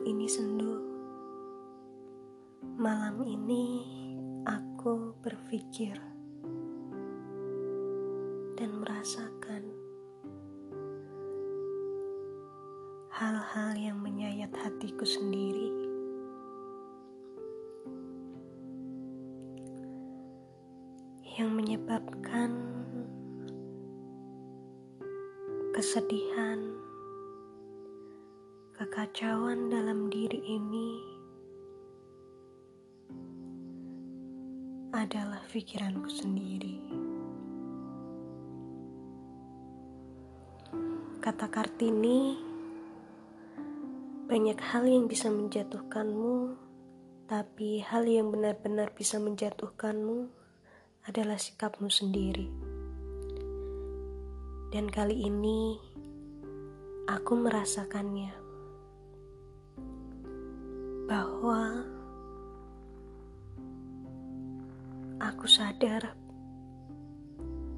Ini sendu. Malam ini aku berpikir dan merasakan hal-hal yang menyayat hatiku sendiri. Yang menyebabkan kesedihan, kekacauan dalam diri ini adalah pikiranku sendiri. Kata Kartini, banyak hal yang bisa menjatuhkanmu, tapi hal yang benar-benar bisa menjatuhkanmu adalah sikapmu sendiri. Dan kali ini aku merasakannya bahwa aku sadar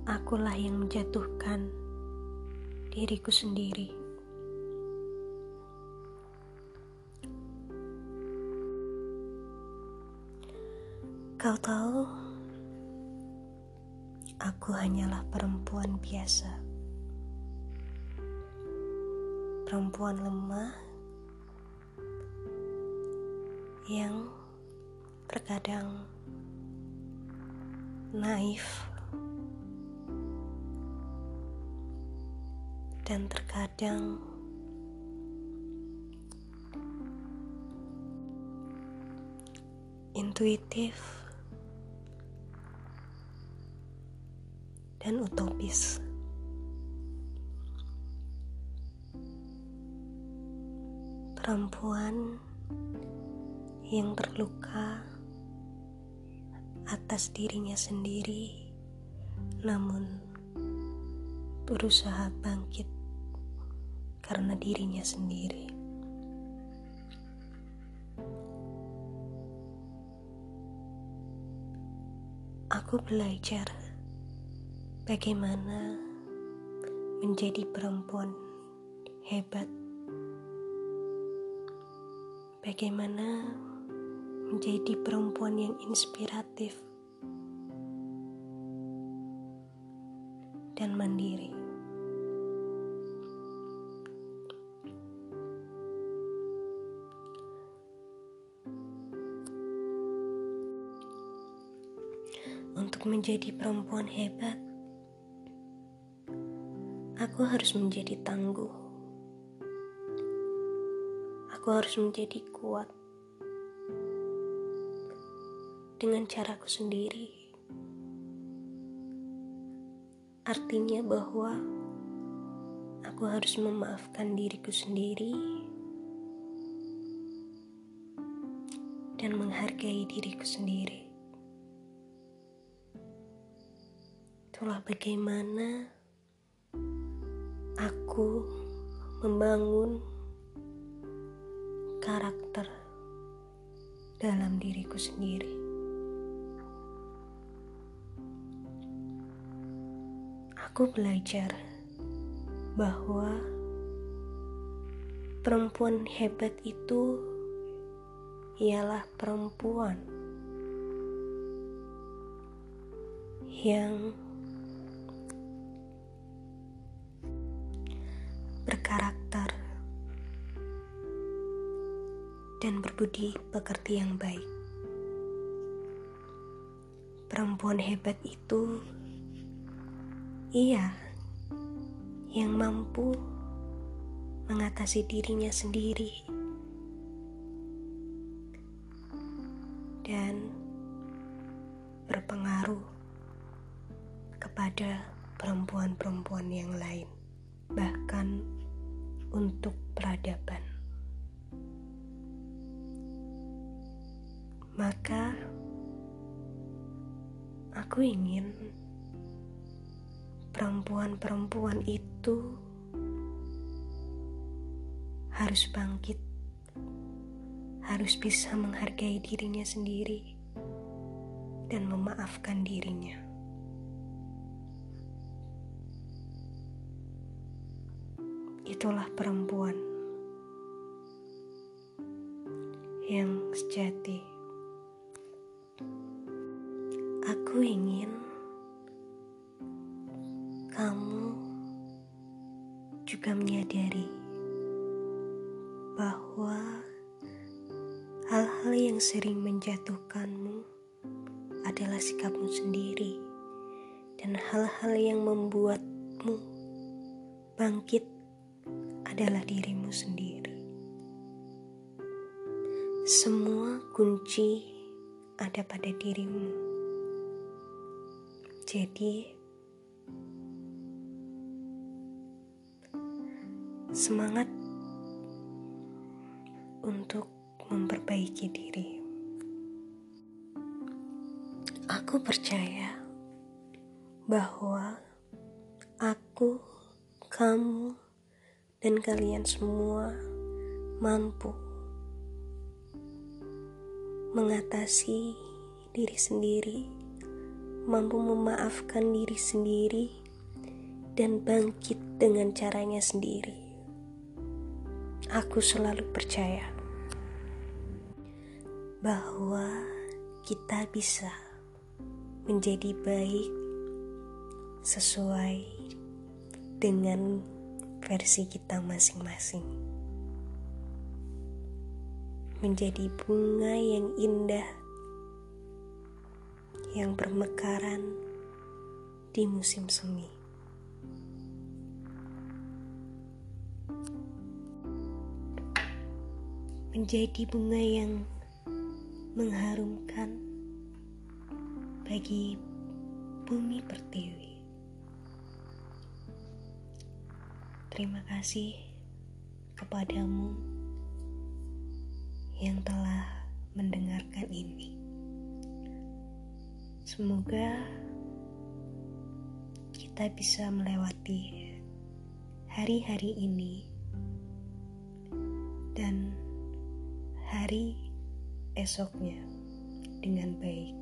akulah yang menjatuhkan diriku sendiri. Kau tahu, aku hanyalah perempuan biasa perempuan lemah yang terkadang naif dan terkadang intuitif dan utopis. perempuan yang terluka atas dirinya sendiri, namun berusaha bangkit karena dirinya sendiri. Aku belajar bagaimana menjadi perempuan hebat bagaimana menjadi perempuan yang inspiratif dan mandiri. Untuk menjadi perempuan hebat, aku harus menjadi tangguh Aku harus menjadi kuat dengan caraku sendiri. Artinya bahwa aku harus memaafkan diriku sendiri dan menghargai diriku sendiri. Itulah bagaimana aku membangun karakter dalam diriku sendiri. Aku belajar bahwa perempuan hebat itu ialah perempuan yang berkarakter dan berbudi pekerti yang baik. Perempuan hebat itu, ia yang mampu mengatasi dirinya sendiri dan berpengaruh kepada perempuan-perempuan yang lain, bahkan untuk peradaban. Maka aku ingin perempuan-perempuan itu harus bangkit, harus bisa menghargai dirinya sendiri dan memaafkan dirinya. Itulah perempuan yang sejati. Aku ingin juga menyadari bahwa hal-hal yang sering menjatuhkanmu adalah sikapmu sendiri, dan hal-hal yang membuatmu bangkit adalah dirimu sendiri. Semua kunci ada pada dirimu. Jadi, semangat untuk memperbaiki diri. Aku percaya bahwa aku, kamu, dan kalian semua mampu mengatasi diri sendiri, mampu memaafkan diri sendiri, dan bangkit dengan caranya sendiri. Aku selalu percaya bahwa kita bisa menjadi baik sesuai dengan versi kita masing-masing. Menjadi bunga yang indah yang bermekaran di musim semi. Menjadi bunga yang mengharumkan bagi bumi pertiwi. Terima kasih kepadamu yang telah mendengarkan ini. Semoga kita bisa melewati hari-hari ini hari esoknya dengan baik.